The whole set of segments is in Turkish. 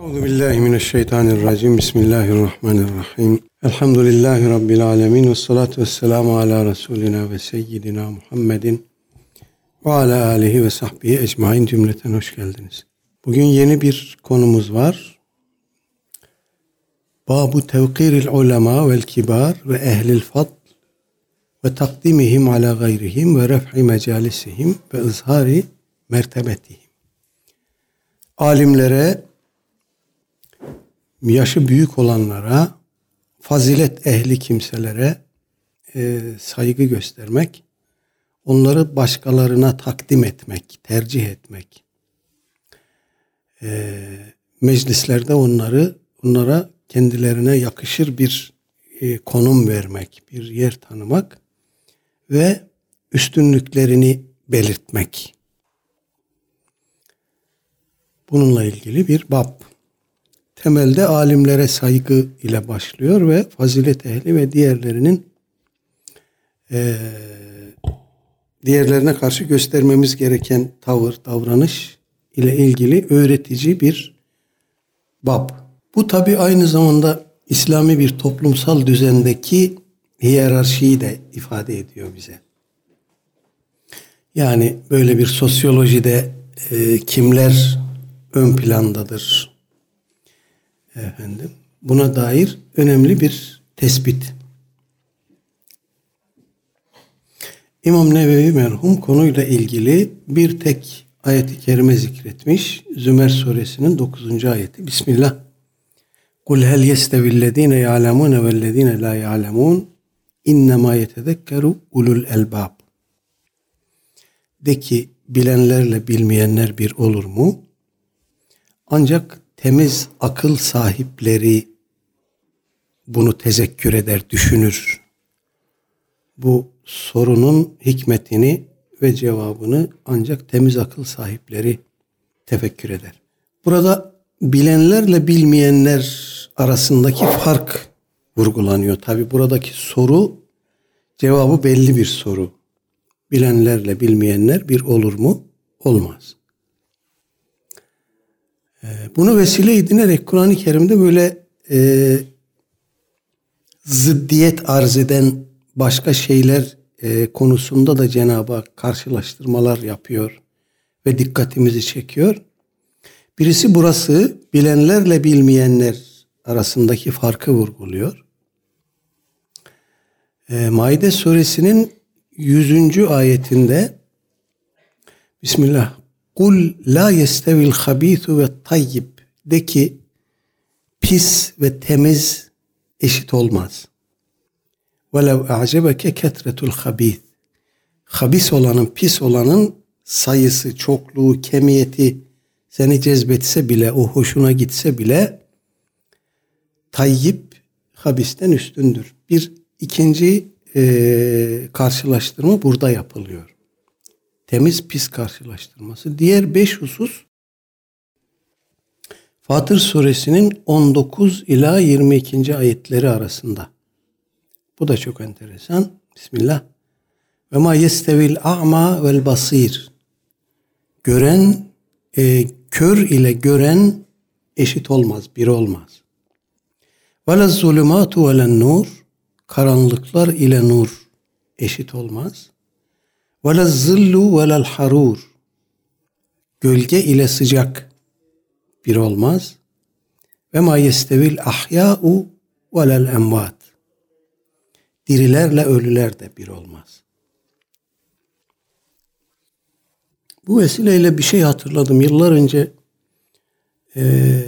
Euzu billahi mineşşeytanirracim. Bismillahirrahmanirrahim. Elhamdülillahi rabbil alamin ve salatu vesselamu ala resulina ve seyyidina Muhammedin ve ala alihi ve sahbihi ecmaîn cümleten hoş geldiniz. Bugün yeni bir konumuz var. Babu tevkiril ulema vel kibar ve ehlil fadl ve takdimihim ala gayrihim ve ref'i mecalisihim ve izhari mertebetihim. Alimlere, yaşı büyük olanlara, fazilet ehli kimselere e, saygı göstermek, onları başkalarına takdim etmek, tercih etmek, e, meclislerde onları onlara kendilerine yakışır bir e, konum vermek, bir yer tanımak ve üstünlüklerini belirtmek. Bununla ilgili bir bab. Temelde alimlere saygı ile başlıyor ve fazilet ehli ve diğerlerinin e, diğerlerine karşı göstermemiz gereken tavır, davranış ile ilgili öğretici bir bab. Bu tabi aynı zamanda İslami bir toplumsal düzendeki hiyerarşiyi de ifade ediyor bize. Yani böyle bir sosyolojide e, kimler ön plandadır? Efendim, buna dair önemli bir tespit. İmam Nevevi merhum konuyla ilgili bir tek ayeti kerime zikretmiş. Zümer suresinin 9. ayeti. Bismillah. Kul hel yestevillezine ya'lemune vellezine la ya'lemun innema yetezekkeru ulul elbab. De ki bilenlerle bilmeyenler bir olur mu? Ancak temiz akıl sahipleri bunu tezekkür eder, düşünür. Bu sorunun hikmetini ve cevabını ancak temiz akıl sahipleri tefekkür eder. Burada bilenlerle bilmeyenler arasındaki fark vurgulanıyor. Tabi buradaki soru cevabı belli bir soru. Bilenlerle bilmeyenler bir olur mu? Olmaz. Ee, bunu vesile edinerek Kur'an-ı Kerim'de böyle e, zıddiyet arz eden başka şeyler e, konusunda da Cenab-ı Hak karşılaştırmalar yapıyor ve dikkatimizi çekiyor. Birisi burası bilenlerle bilmeyenler arasındaki farkı vurguluyor. E, Maide suresinin 100. ayetinde Bismillah Kul la yestevil habisu ve tayyib de ki pis ve temiz eşit olmaz. Velev a'cebeke ketretul habis. Habis olanın, pis olanın sayısı, çokluğu, kemiyeti seni cezbetse bile, o hoşuna gitse bile tayyip habisten üstündür. Bir ikinci e, karşılaştırma burada yapılıyor. Temiz pis karşılaştırması. Diğer beş husus Fatır suresinin 19 ila 22. ayetleri arasında. Bu da çok enteresan. Bismillah. Ve ma yestevil a'ma vel basir. Gören, e, kör ile gören eşit olmaz, bir olmaz. Ve zulümatu ve nur. Karanlıklar ile nur eşit olmaz. La zillu ve harur. Gölge ile sıcak bir olmaz. Ve ma yestevil ahya'u ve lel emvat. Dirilerle ölüler de bir olmaz. Bu vesileyle bir şey hatırladım. Yıllar önce e,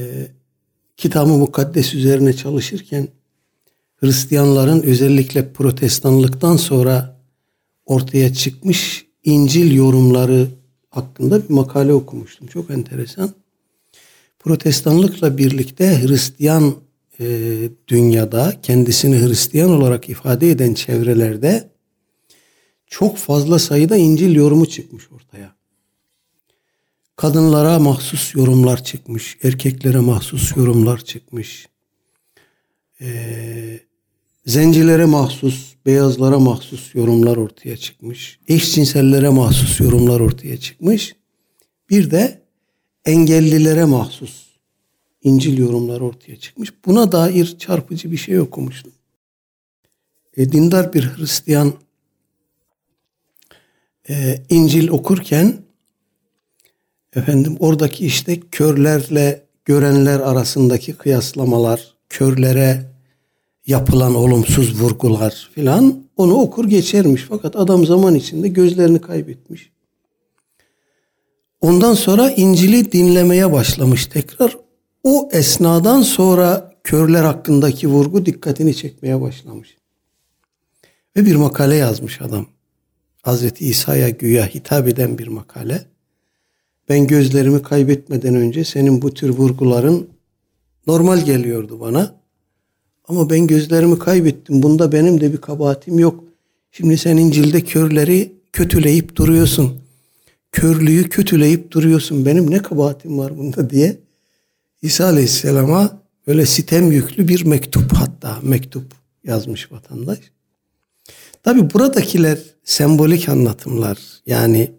kitabı mukaddes üzerine çalışırken Hristiyanların özellikle protestanlıktan sonra ortaya çıkmış İncil yorumları hakkında bir makale okumuştum. Çok enteresan. Protestanlıkla birlikte Hristiyan e, dünyada kendisini Hristiyan olarak ifade eden çevrelerde çok fazla sayıda İncil yorumu çıkmış ortaya. Kadınlara mahsus yorumlar çıkmış, erkeklere mahsus yorumlar çıkmış. Ee, zencilere mahsus, beyazlara mahsus yorumlar ortaya çıkmış. Eşcinsellere mahsus yorumlar ortaya çıkmış. Bir de engellilere mahsus İncil yorumları ortaya çıkmış. Buna dair çarpıcı bir şey okumuştum. E, dindar bir Hristiyan e, İncil okurken efendim oradaki işte körlerle görenler arasındaki kıyaslamalar, körlere yapılan olumsuz vurgular filan onu okur geçermiş. Fakat adam zaman içinde gözlerini kaybetmiş. Ondan sonra İncil'i dinlemeye başlamış tekrar. O esnadan sonra körler hakkındaki vurgu dikkatini çekmeye başlamış. Ve bir makale yazmış adam. Hazreti İsa'ya güya hitap eden bir makale. Ben gözlerimi kaybetmeden önce senin bu tür vurguların normal geliyordu bana. Ama ben gözlerimi kaybettim. Bunda benim de bir kabahatim yok. Şimdi sen İncil'de körleri kötüleyip duruyorsun. Körlüğü kötüleyip duruyorsun. Benim ne kabahatim var bunda diye. İsa Aleyhisselam'a böyle sitem yüklü bir mektup hatta mektup yazmış vatandaş. Tabi buradakiler sembolik anlatımlar yani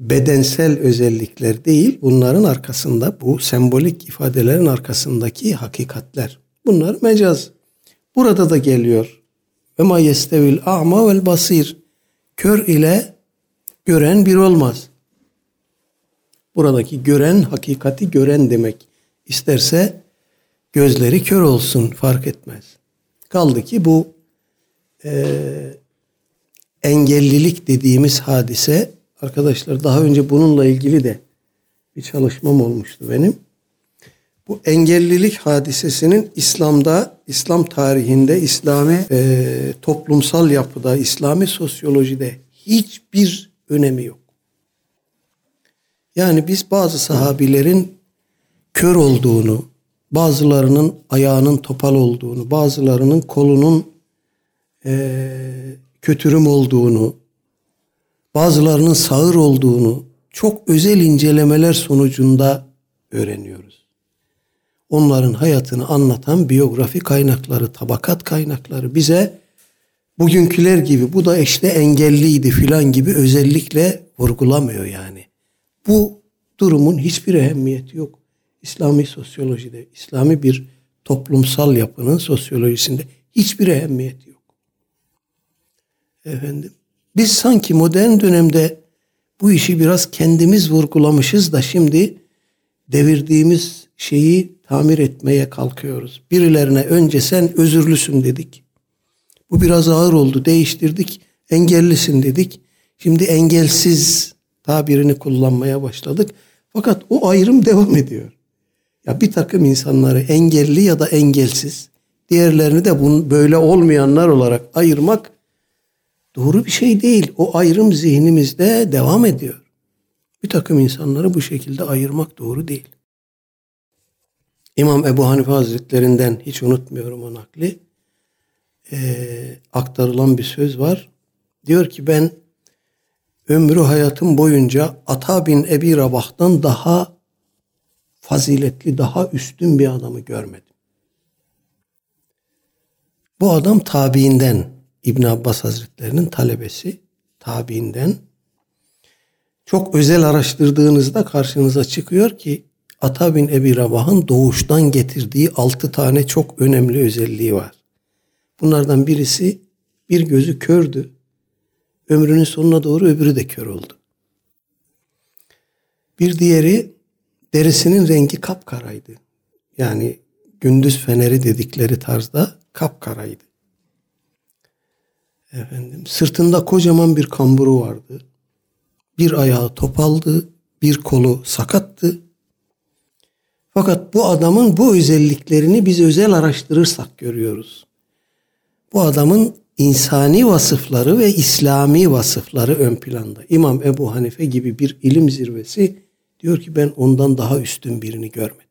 bedensel özellikler değil bunların arkasında bu sembolik ifadelerin arkasındaki hakikatler. Bunlar mecaz. Burada da geliyor. Ve ma yestevil a'ma vel basir. Kör ile gören bir olmaz. Buradaki gören hakikati gören demek. İsterse gözleri kör olsun fark etmez. Kaldı ki bu e, engellilik dediğimiz hadise arkadaşlar daha önce bununla ilgili de bir çalışmam olmuştu benim. Bu engellilik hadisesinin İslam'da, İslam tarihinde, İslami e, toplumsal yapıda, İslami sosyolojide hiçbir önemi yok. Yani biz bazı sahabilerin kör olduğunu, bazılarının ayağının topal olduğunu, bazılarının kolunun e, kötürüm olduğunu, bazılarının sağır olduğunu çok özel incelemeler sonucunda öğreniyoruz. Onların hayatını anlatan biyografi kaynakları, tabakat kaynakları bize bugünküler gibi bu da işte engelliydi filan gibi özellikle vurgulamıyor yani. Bu durumun hiçbir ehemmiyeti yok. İslami sosyolojide, İslami bir toplumsal yapının sosyolojisinde hiçbir ehemmiyeti yok. Efendim, biz sanki modern dönemde bu işi biraz kendimiz vurgulamışız da şimdi devirdiğimiz şeyi tamir etmeye kalkıyoruz. Birilerine önce sen özürlüsün dedik. Bu biraz ağır oldu, değiştirdik. Engellisin dedik. Şimdi engelsiz tabirini kullanmaya başladık. Fakat o ayrım devam ediyor. Ya bir takım insanları engelli ya da engelsiz, diğerlerini de bunun böyle olmayanlar olarak ayırmak doğru bir şey değil. O ayrım zihnimizde devam ediyor. Bir takım insanları bu şekilde ayırmak doğru değil. İmam Ebu Hanife Hazretlerinden hiç unutmuyorum o nakli. Ee, aktarılan bir söz var. Diyor ki ben ömrü hayatım boyunca Ata bin Ebi Rabah'tan daha faziletli, daha üstün bir adamı görmedim. Bu adam tabiinden, İbn Abbas Hazretlerinin talebesi, tabiinden. Çok özel araştırdığınızda karşınıza çıkıyor ki Ata bin Ebi Rabah'ın doğuştan getirdiği altı tane çok önemli özelliği var. Bunlardan birisi bir gözü kördü. Ömrünün sonuna doğru öbürü de kör oldu. Bir diğeri derisinin rengi kapkaraydı. Yani gündüz feneri dedikleri tarzda kapkaraydı. Efendim, sırtında kocaman bir kamburu vardı. Bir ayağı topaldı, bir kolu sakattı. Fakat bu adamın bu özelliklerini biz özel araştırırsak görüyoruz. Bu adamın insani vasıfları ve İslami vasıfları ön planda. İmam Ebu Hanife gibi bir ilim zirvesi diyor ki ben ondan daha üstün birini görmedim.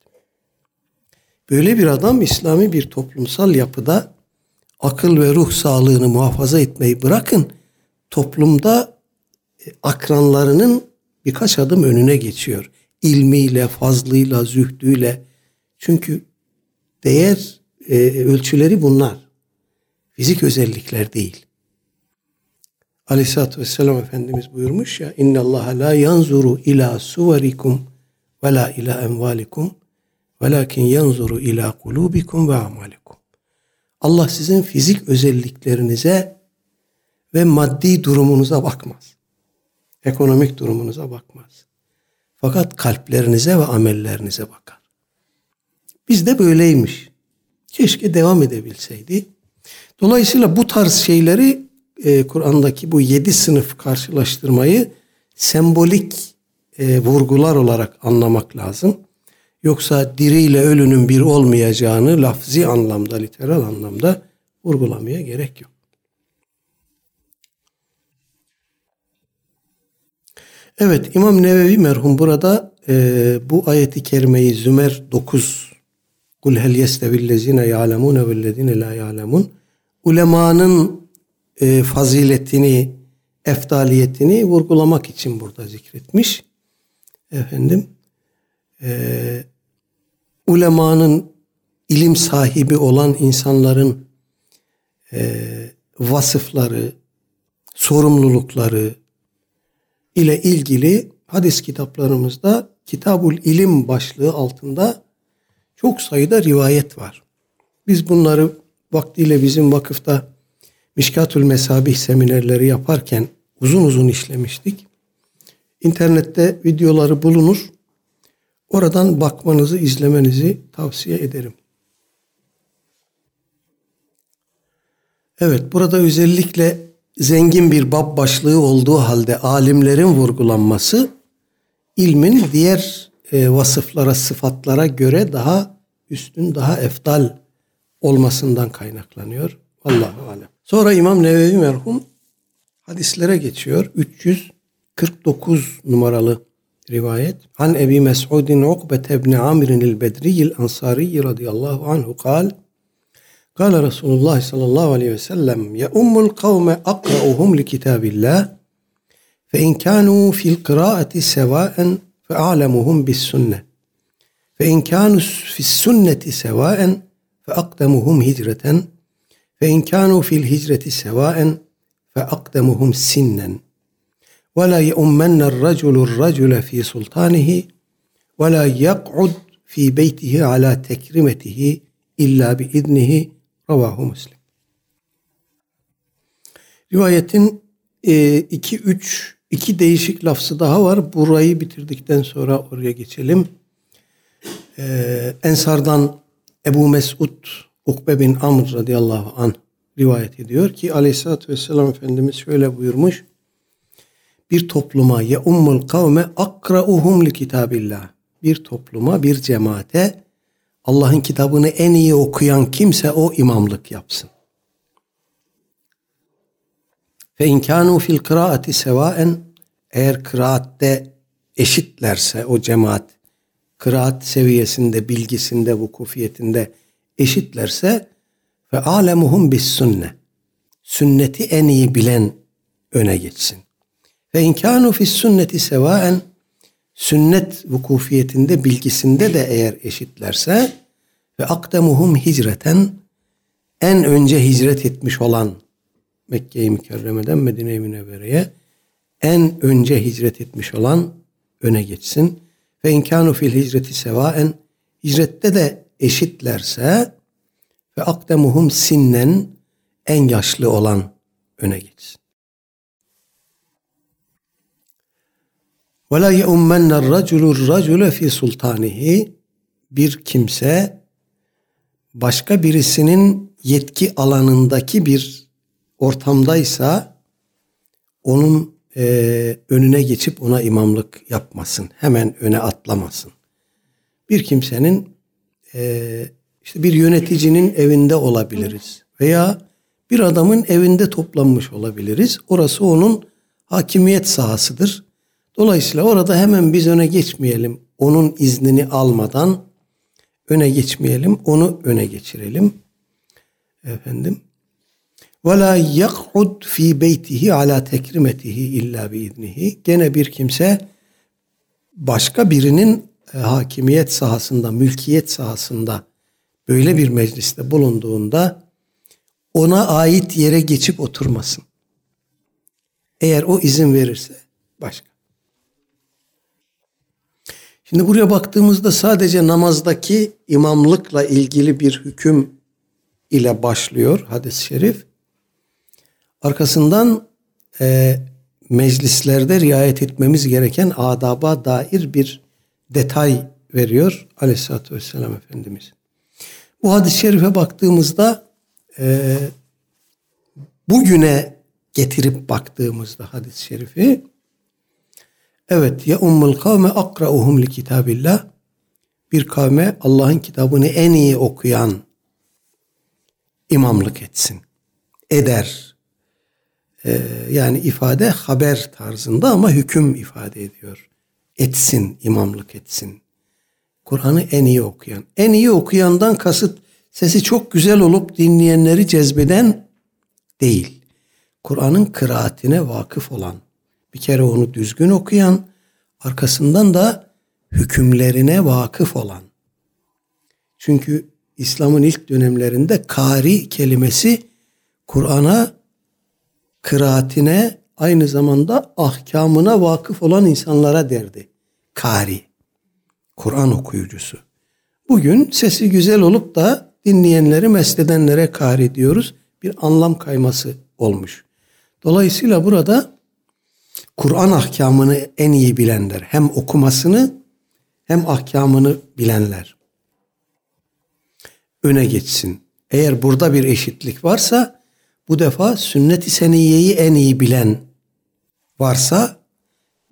Böyle bir adam İslami bir toplumsal yapıda akıl ve ruh sağlığını muhafaza etmeyi bırakın toplumda e, akranlarının birkaç adım önüne geçiyor. İlmiyle, fazlıyla, zühdüyle. Çünkü değer e, ölçüleri bunlar. Fizik özellikler değil. Aleyhisselatü Vesselam Efendimiz buyurmuş ya İnne Allah la yanzuru ila suvarikum ve la ila emvalikum Velakin yanzuru ila kulubikum ve amalikum. Allah sizin fizik özelliklerinize ve maddi durumunuza bakmaz. Ekonomik durumunuza bakmaz. Fakat kalplerinize ve amellerinize bakar. Bizde böyleymiş. Keşke devam edebilseydi. Dolayısıyla bu tarz şeyleri e, Kur'an'daki bu yedi sınıf karşılaştırmayı sembolik e, vurgular olarak anlamak lazım. Yoksa diri ile ölünün bir olmayacağını lafzi anlamda, literal anlamda vurgulamaya gerek yok. Evet İmam Nevevi merhum burada e, bu ayeti kerimeyi Zümer 9 Kul hel yestevillezine ya'lemune vellezine la ya'lemun ulemanın e, faziletini, eftaliyetini vurgulamak için burada zikretmiş. Efendim e, ulemanın ilim sahibi olan insanların e, vasıfları, sorumlulukları ile ilgili hadis kitaplarımızda Kitabul İlim başlığı altında çok sayıda rivayet var. Biz bunları vaktiyle bizim vakıfta Mişkatül Mesabih seminerleri yaparken uzun uzun işlemiştik. İnternette videoları bulunur. Oradan bakmanızı, izlemenizi tavsiye ederim. Evet, burada özellikle zengin bir bab başlığı olduğu halde alimlerin vurgulanması ilmin diğer e, vasıflara, sıfatlara göre daha üstün, daha eftal olmasından kaynaklanıyor. Allahu alem. Sonra İmam Nevevi merhum hadislere geçiyor. 349 numaralı rivayet. Han Ebi Mes'udin Ukbete ibn Amir'in el-Bedri'il Ansari radıyallahu anhu kal قال رسول الله صلى الله عليه وسلم يؤم القوم أقرأهم لكتاب الله فإن كانوا في القراءة سواء فأعلمهم بالسنة فإن كانوا في السنة سواء فأقدمهم هجرة فإن كانوا في الهجرة سواء فأقدمهم سنا. ولا يؤمن الرجل الرجل في سلطانه ولا يقعد في بيته على تكرمته إلا بإذنه Ravahu Müslim. Rivayetin e, iki üç iki değişik lafzı daha var. Burayı bitirdikten sonra oraya geçelim. Ee, Ensardan Ebu Mesud Ukbe bin Amr radıyallahu anh rivayet ediyor ki aleyhissalatü vesselam Efendimiz şöyle buyurmuş. Bir topluma ye ummul kavme akrauhum li kitabillah. Bir topluma, bir cemaate Allah'ın kitabını en iyi okuyan kimse o imamlık yapsın. Fe inkanu fil kıraati sevaen eğer kıraatte eşitlerse o cemaat kıraat seviyesinde, bilgisinde, vukufiyetinde eşitlerse ve alemuhum bis sünne. Sünneti en iyi bilen öne geçsin. Ve inkanu fis sünneti sevaen sünnet vukufiyetinde, bilgisinde de eğer eşitlerse ve akdemuhum hicreten en önce hicret etmiş olan Mekke-i Mükerreme'den Medine-i Münevvere'ye en önce hicret etmiş olan öne geçsin. Ve inkanu fil hicreti sevaen hicrette de eşitlerse ve akdemuhum sinnen en yaşlı olan öne geçsin. La ye'ummenne raculu racule fi sultanihi bir kimse başka birisinin yetki alanındaki bir ortamdaysa onun e, önüne geçip ona imamlık yapmasın. Hemen öne atlamasın. Bir kimsenin e, işte bir yöneticinin evinde olabiliriz. Veya bir adamın evinde toplanmış olabiliriz. Orası onun hakimiyet sahasıdır. Dolayısıyla orada hemen biz öne geçmeyelim. Onun iznini almadan öne geçmeyelim. Onu öne geçirelim. Efendim. Ve la yak'ud fi beytihi ala tekrimetihi illa biiznihi. Gene bir kimse başka birinin e, hakimiyet sahasında, mülkiyet sahasında böyle bir mecliste bulunduğunda ona ait yere geçip oturmasın. Eğer o izin verirse başka. Şimdi buraya baktığımızda sadece namazdaki imamlıkla ilgili bir hüküm ile başlıyor hadis-i şerif. Arkasından e, meclislerde riayet etmemiz gereken adaba dair bir detay veriyor aleyhissalatü vesselam Efendimiz. Bu hadis-i şerife baktığımızda e, bugüne getirip baktığımızda hadis-i şerifi evet ya ummul kavme akrauhum li kitabillah bir kavme Allah'ın kitabını en iyi okuyan imamlık etsin. Eder. Ee, yani ifade haber tarzında ama hüküm ifade ediyor. Etsin, imamlık etsin. Kur'an'ı en iyi okuyan. En iyi okuyandan kasıt sesi çok güzel olup dinleyenleri cezbeden değil. Kur'an'ın kıraatine vakıf olan, bir kere onu düzgün okuyan, arkasından da hükümlerine vakıf olan. Çünkü İslam'ın ilk dönemlerinde kari kelimesi Kur'an'a, kıraatine, aynı zamanda ahkamına vakıf olan insanlara derdi. Kari, Kur'an okuyucusu. Bugün sesi güzel olup da dinleyenleri mesledenlere kari diyoruz. Bir anlam kayması olmuş. Dolayısıyla burada Kur'an ahkamını en iyi bilenler, hem okumasını hem ahkamını bilenler öne geçsin. Eğer burada bir eşitlik varsa bu defa sünnet-i seniyyeyi en iyi bilen varsa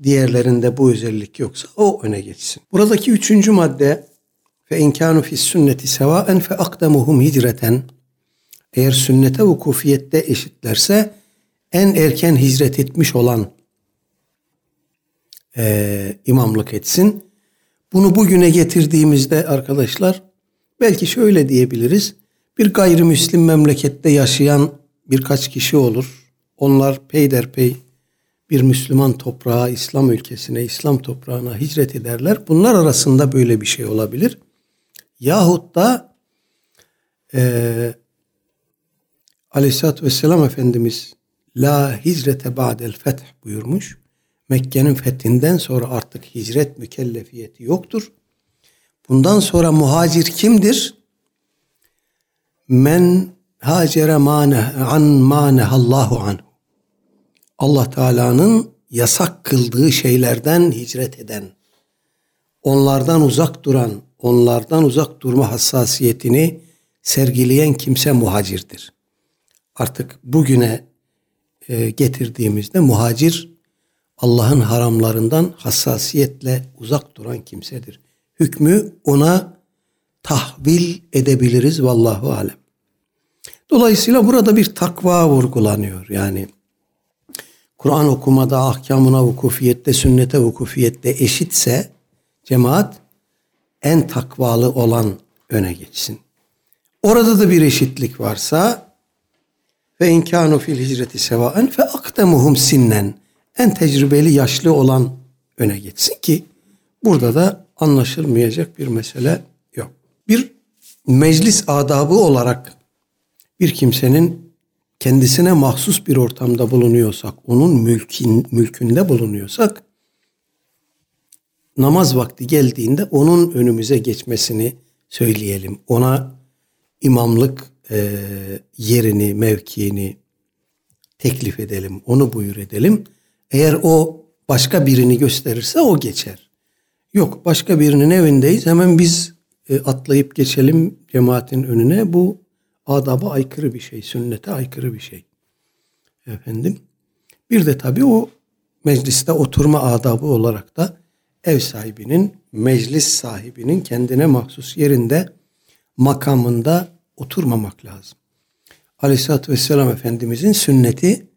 diğerlerinde bu özellik yoksa o öne geçsin. Buradaki üçüncü madde fe inkanu fis sünneti sevaen fe akdemuhum hicreten eğer sünnete vukufiyette eşitlerse en erken hicret etmiş olan e, imamlık etsin. Bunu bugüne getirdiğimizde arkadaşlar belki şöyle diyebiliriz. Bir gayrimüslim memlekette yaşayan birkaç kişi olur. Onlar peyderpey bir Müslüman toprağa, İslam ülkesine, İslam toprağına hicret ederler. Bunlar arasında böyle bir şey olabilir. Yahut da e, Aleyhisselatü Vesselam Efendimiz La hicrete ba'del feth buyurmuş. Mekke'nin fethinden sonra artık hicret mükellefiyeti yoktur. Bundan sonra muhacir kimdir? Men hacere mane an manehallahu anhu. Allah Teala'nın yasak kıldığı şeylerden hicret eden, onlardan uzak duran, onlardan uzak durma hassasiyetini sergileyen kimse muhacirdir. Artık bugüne e, getirdiğimizde muhacir Allah'ın haramlarından hassasiyetle uzak duran kimsedir. Hükmü ona tahvil edebiliriz vallahu alem. Dolayısıyla burada bir takva vurgulanıyor. Yani Kur'an okumada ahkamına vukufiyette, sünnete vukufiyette eşitse cemaat en takvalı olan öne geçsin. Orada da bir eşitlik varsa ve inkanu fil hicreti sevaen fe akdemuhum sinnen en tecrübeli yaşlı olan öne geçsin ki burada da anlaşılmayacak bir mesele yok. Bir meclis adabı olarak bir kimsenin kendisine mahsus bir ortamda bulunuyorsak, onun mülkin, mülkünde bulunuyorsak namaz vakti geldiğinde onun önümüze geçmesini söyleyelim. Ona imamlık e, yerini, mevkiini teklif edelim, onu buyur edelim. Eğer o başka birini gösterirse o geçer. Yok başka birinin evindeyiz hemen biz e, atlayıp geçelim cemaatin önüne. Bu adaba aykırı bir şey, sünnete aykırı bir şey. Efendim. Bir de tabii o mecliste oturma adabı olarak da ev sahibinin, meclis sahibinin kendine mahsus yerinde, makamında oturmamak lazım. Aleyhisselatü Vesselam Efendimizin sünneti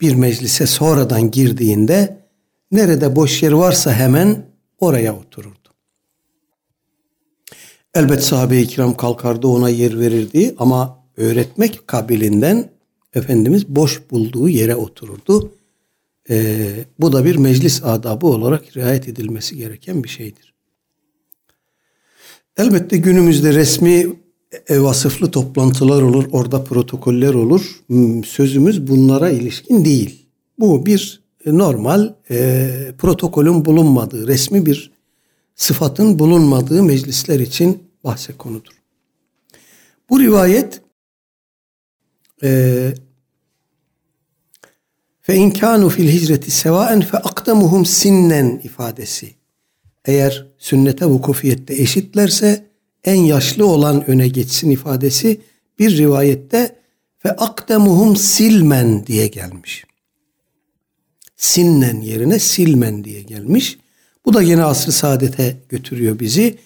bir meclise sonradan girdiğinde nerede boş yer varsa hemen oraya otururdu. Elbet sahabe-i kiram kalkardı ona yer verirdi ama öğretmek kabilinden Efendimiz boş bulduğu yere otururdu. Ee, bu da bir meclis adabı olarak riayet edilmesi gereken bir şeydir. Elbette günümüzde resmi vasıflı toplantılar olur, orada protokoller olur. Hmm, sözümüz bunlara ilişkin değil. Bu bir normal e, protokolün bulunmadığı resmi bir sıfatın bulunmadığı meclisler için bahse konudur. Bu rivayet e, fe inkanu fil hicreti sevaen fe akdemuhum sinnen ifadesi. Eğer sünnete vukufiyette eşitlerse en yaşlı olan öne geçsin ifadesi bir rivayette ve akdemuhum silmen diye gelmiş. Sinnen yerine silmen diye gelmiş. Bu da yine asr-ı saadete götürüyor bizi.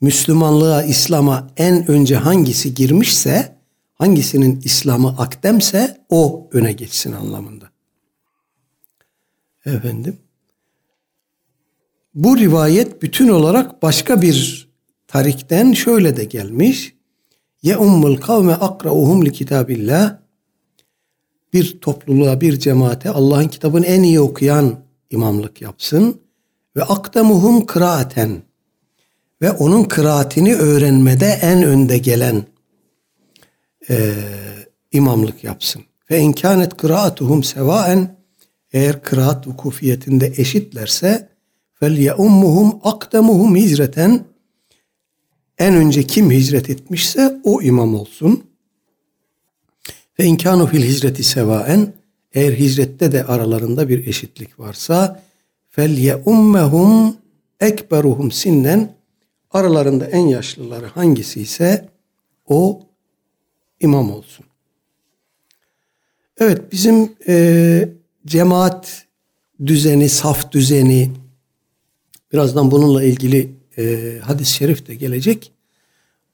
Müslümanlığa, İslam'a en önce hangisi girmişse, hangisinin İslam'ı akdemse o öne geçsin anlamında. Efendim. Bu rivayet bütün olarak başka bir tarikten şöyle de gelmiş. Ye ummul kavme akrauhum li kitabillah. Bir topluluğa, bir cemaate Allah'ın kitabını en iyi okuyan imamlık yapsın. Ve akdemuhum kıraaten. Ve onun kıraatini öğrenmede en önde gelen e, imamlık yapsın. Ve inkânet kıraatuhum sevaen eğer kıraat vukufiyetinde eşitlerse fel yeummuhum akdemuhum hicreten en önce kim hicret etmişse o imam olsun. Ve inkanu fil hicreti sevaen eğer hicrette de aralarında bir eşitlik varsa fel ye ummehum ekberuhum sinnen aralarında en yaşlıları hangisi ise o imam olsun. Evet bizim e, cemaat düzeni, saf düzeni birazdan bununla ilgili e, hadis-i şerif de gelecek.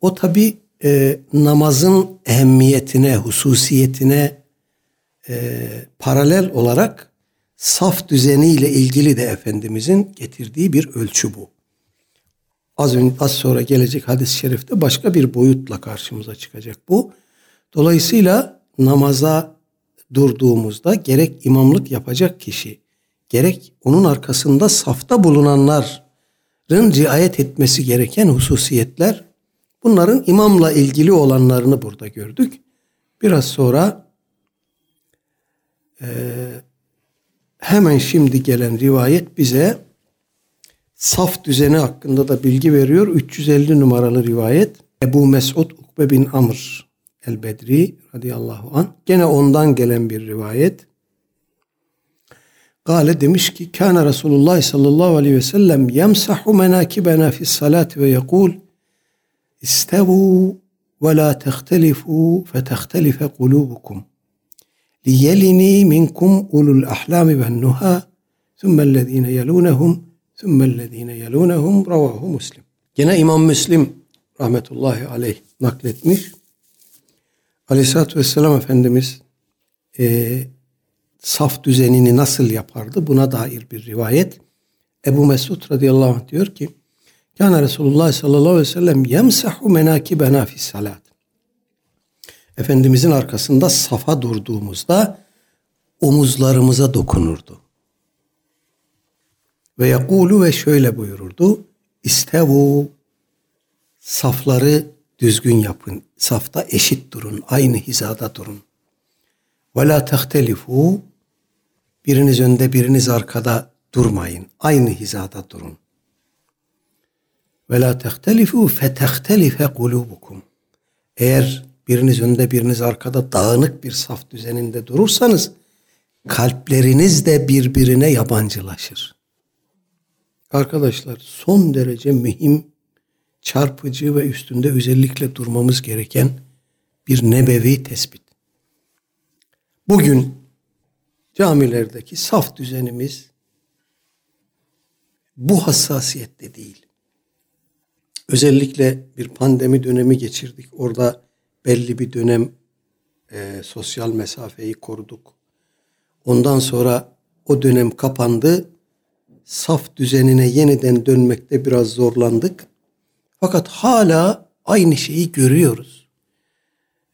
O tabi e, namazın ehemmiyetine, hususiyetine e, paralel olarak saf düzeniyle ilgili de Efendimizin getirdiği bir ölçü bu. Az, önce, az sonra gelecek hadis-i şerifte başka bir boyutla karşımıza çıkacak bu. Dolayısıyla namaza durduğumuzda gerek imamlık yapacak kişi, gerek onun arkasında safta bulunanlar riayet etmesi gereken hususiyetler bunların imamla ilgili olanlarını burada gördük. Biraz sonra e, hemen şimdi gelen rivayet bize saf düzeni hakkında da bilgi veriyor. 350 numaralı rivayet Ebu Mesud Ukbe bin Amr el-Bedri radıyallahu an. Gene ondan gelen bir rivayet. Gale demiş ki kana Resulullah sallallahu aleyhi ve sellem yemsahu menakibena fi salat ve yekul istevu ve la tehtelifu fetehterife kulubukum liyelini minkum ulul ahlami ve nuha thummellezine yelunehum thummellezine yelunehum ravahu muslim. Gene İmam Müslim rahmetullahi aleyh nakletmiş. Aleyhisselatü Vesselam Efendimiz e, saf düzenini nasıl yapardı? Buna dair bir rivayet. Ebu Mesud radıyallahu anh diyor ki Kana Resulullah sallallahu aleyhi ve sellem yemsahu menakibena fi salat. Efendimizin arkasında safa durduğumuzda omuzlarımıza dokunurdu. Ve yakulu ve şöyle buyururdu. İstevu safları düzgün yapın. Safta eşit durun. Aynı hizada durun. Ve la tehtelifu Biriniz önde biriniz arkada durmayın. Aynı hizada durun. Ve la tehtelifu fetehtelife kulubukum. Eğer biriniz önde biriniz arkada dağınık bir saf düzeninde durursanız kalpleriniz de birbirine yabancılaşır. Arkadaşlar son derece mühim, çarpıcı ve üstünde özellikle durmamız gereken bir nebevi tespit. Bugün camilerdeki saf düzenimiz bu hassasiyette değil. Özellikle bir pandemi dönemi geçirdik. Orada belli bir dönem e, sosyal mesafeyi koruduk. Ondan sonra o dönem kapandı. Saf düzenine yeniden dönmekte biraz zorlandık. Fakat hala aynı şeyi görüyoruz.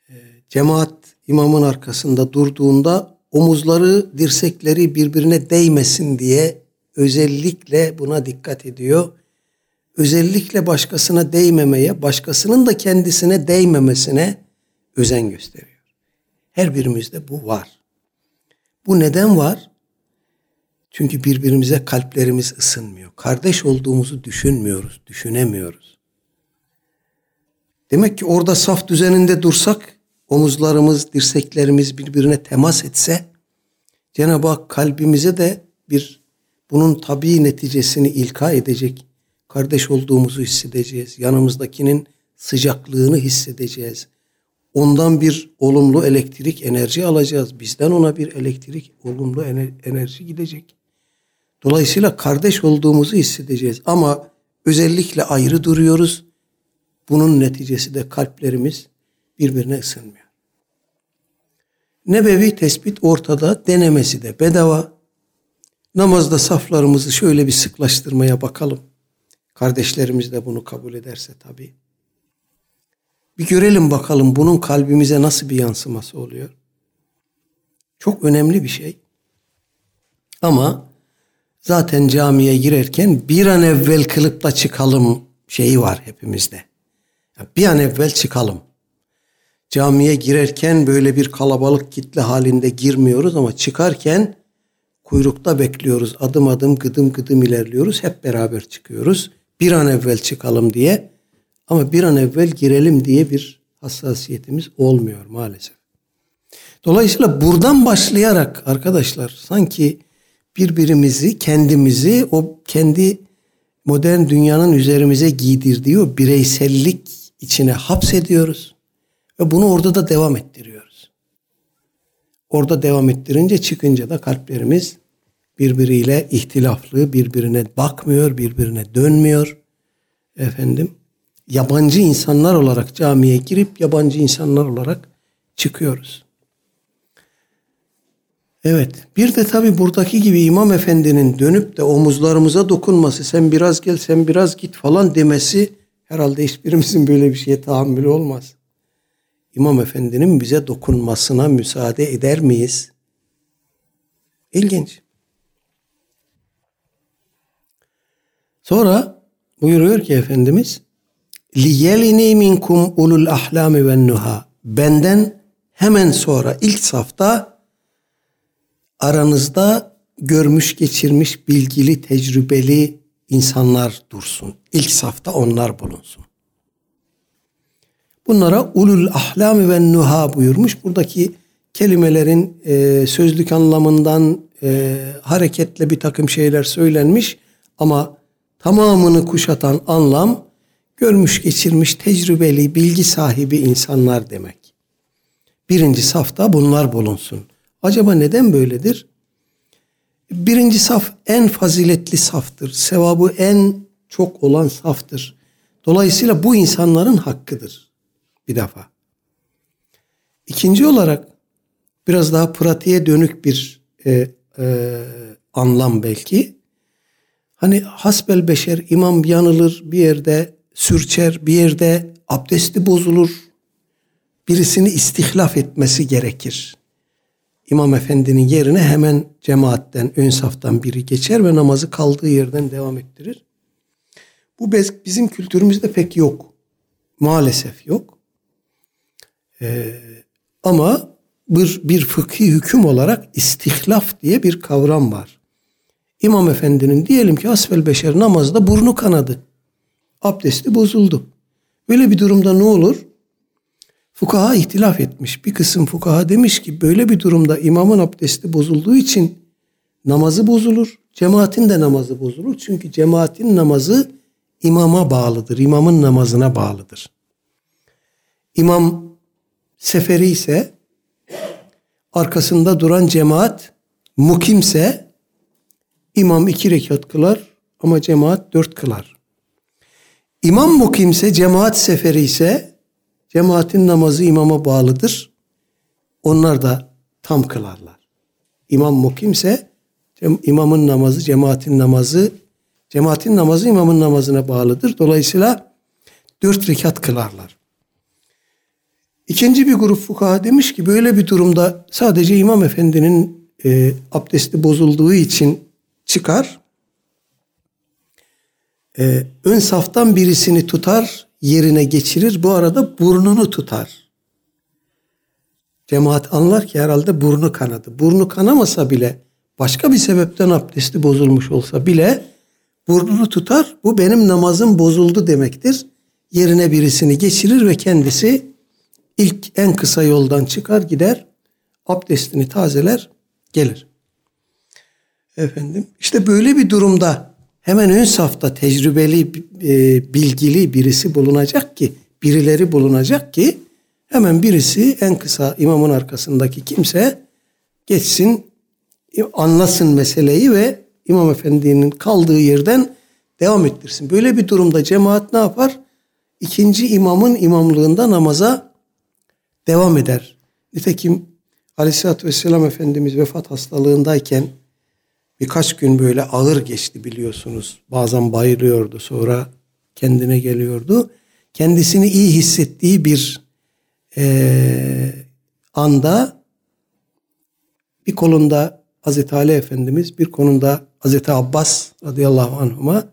E, cemaat imamın arkasında durduğunda omuzları, dirsekleri birbirine değmesin diye özellikle buna dikkat ediyor. Özellikle başkasına değmemeye, başkasının da kendisine değmemesine özen gösteriyor. Her birimizde bu var. Bu neden var? Çünkü birbirimize kalplerimiz ısınmıyor. Kardeş olduğumuzu düşünmüyoruz, düşünemiyoruz. Demek ki orada saf düzeninde dursak, omuzlarımız, dirseklerimiz birbirine temas etse, Cenab-ı Hak kalbimize de bir bunun tabii neticesini ilka edecek. Kardeş olduğumuzu hissedeceğiz. Yanımızdakinin sıcaklığını hissedeceğiz. Ondan bir olumlu elektrik enerji alacağız. Bizden ona bir elektrik, olumlu enerji gidecek. Dolayısıyla kardeş olduğumuzu hissedeceğiz. Ama özellikle ayrı duruyoruz. Bunun neticesi de kalplerimiz birbirine ısınmıyor. Nebevi tespit ortada, denemesi de bedava. Namazda saflarımızı şöyle bir sıklaştırmaya bakalım. Kardeşlerimiz de bunu kabul ederse tabii. Bir görelim bakalım bunun kalbimize nasıl bir yansıması oluyor. Çok önemli bir şey. Ama zaten camiye girerken bir an evvel kılıp da çıkalım şeyi var hepimizde. Bir an evvel çıkalım. Camiye girerken böyle bir kalabalık kitle halinde girmiyoruz ama çıkarken kuyrukta bekliyoruz. Adım adım gıdım gıdım ilerliyoruz. Hep beraber çıkıyoruz. Bir an evvel çıkalım diye ama bir an evvel girelim diye bir hassasiyetimiz olmuyor maalesef. Dolayısıyla buradan başlayarak arkadaşlar sanki birbirimizi, kendimizi o kendi modern dünyanın üzerimize giydirdiği o bireysellik içine hapsediyoruz. Ve bunu orada da devam ettiriyoruz. Orada devam ettirince çıkınca da kalplerimiz birbiriyle ihtilaflı, birbirine bakmıyor, birbirine dönmüyor. Efendim, yabancı insanlar olarak camiye girip yabancı insanlar olarak çıkıyoruz. Evet, bir de tabi buradaki gibi İmam Efendi'nin dönüp de omuzlarımıza dokunması, sen biraz gel, sen biraz git falan demesi herhalde hiçbirimizin böyle bir şeye tahammülü olmaz. İmam Efendi'nin bize dokunmasına müsaade eder miyiz? İlginç. Sonra buyuruyor ki Efendimiz liyelini minkum ulul ahlami ve nuha benden hemen sonra ilk safta aranızda görmüş geçirmiş bilgili tecrübeli insanlar dursun. İlk safta onlar bulunsun. Bunlara ulul ahlami ve nuha buyurmuş. Buradaki kelimelerin e, sözlük anlamından e, hareketle bir takım şeyler söylenmiş ama tamamını kuşatan anlam görmüş geçirmiş tecrübeli bilgi sahibi insanlar demek. Birinci safta bunlar bulunsun. Acaba neden böyledir? Birinci saf en faziletli saftır. Sevabı en çok olan saftır. Dolayısıyla bu insanların hakkıdır bir defa. İkinci olarak biraz daha pratiğe dönük bir e, e, anlam belki. Hani hasbel beşer imam yanılır bir yerde sürçer bir yerde abdesti bozulur. Birisini istihlaf etmesi gerekir. İmam efendinin yerine hemen cemaatten, ön saftan biri geçer ve namazı kaldığı yerden devam ettirir. Bu bizim kültürümüzde pek yok. Maalesef yok. Ee, ama bir, bir fıkhi hüküm olarak istihlaf diye bir kavram var. İmam Efendi'nin diyelim ki asfel beşer namazda burnu kanadı. Abdesti bozuldu. Böyle bir durumda ne olur? Fukaha ihtilaf etmiş. Bir kısım fukaha demiş ki böyle bir durumda imamın abdesti bozulduğu için namazı bozulur. Cemaatin de namazı bozulur. Çünkü cemaatin namazı imama bağlıdır. İmamın namazına bağlıdır. İmam seferi ise arkasında duran cemaat mukimse imam iki rekat kılar ama cemaat dört kılar. İmam mukimse cemaat seferi ise cemaatin namazı imama bağlıdır. Onlar da tam kılarlar. İmam mukimse imamın namazı cemaatin namazı cemaatin namazı imamın namazına bağlıdır. Dolayısıyla dört rekat kılarlar. İkinci bir grup fukaha demiş ki böyle bir durumda sadece İmam Efendi'nin e, abdesti bozulduğu için çıkar. E, ön saftan birisini tutar, yerine geçirir. Bu arada burnunu tutar. Cemaat anlar ki herhalde burnu kanadı. Burnu kanamasa bile başka bir sebepten abdesti bozulmuş olsa bile burnunu tutar. Bu benim namazım bozuldu demektir. Yerine birisini geçirir ve kendisi ilk en kısa yoldan çıkar gider. Abdestini tazeler gelir. Efendim işte böyle bir durumda hemen ön safta tecrübeli, e, bilgili birisi bulunacak ki, birileri bulunacak ki hemen birisi en kısa imamın arkasındaki kimse geçsin, anlasın meseleyi ve imam efendinin kaldığı yerden devam ettirsin. Böyle bir durumda cemaat ne yapar? İkinci imamın imamlığında namaza devam eder. Nitekim Aleyhisselatü Vesselam Efendimiz vefat hastalığındayken birkaç gün böyle ağır geçti biliyorsunuz. Bazen bayılıyordu sonra kendine geliyordu. Kendisini iyi hissettiği bir e, anda bir kolunda Hazreti Ali Efendimiz bir konunda Hazreti Abbas radıyallahu anhuma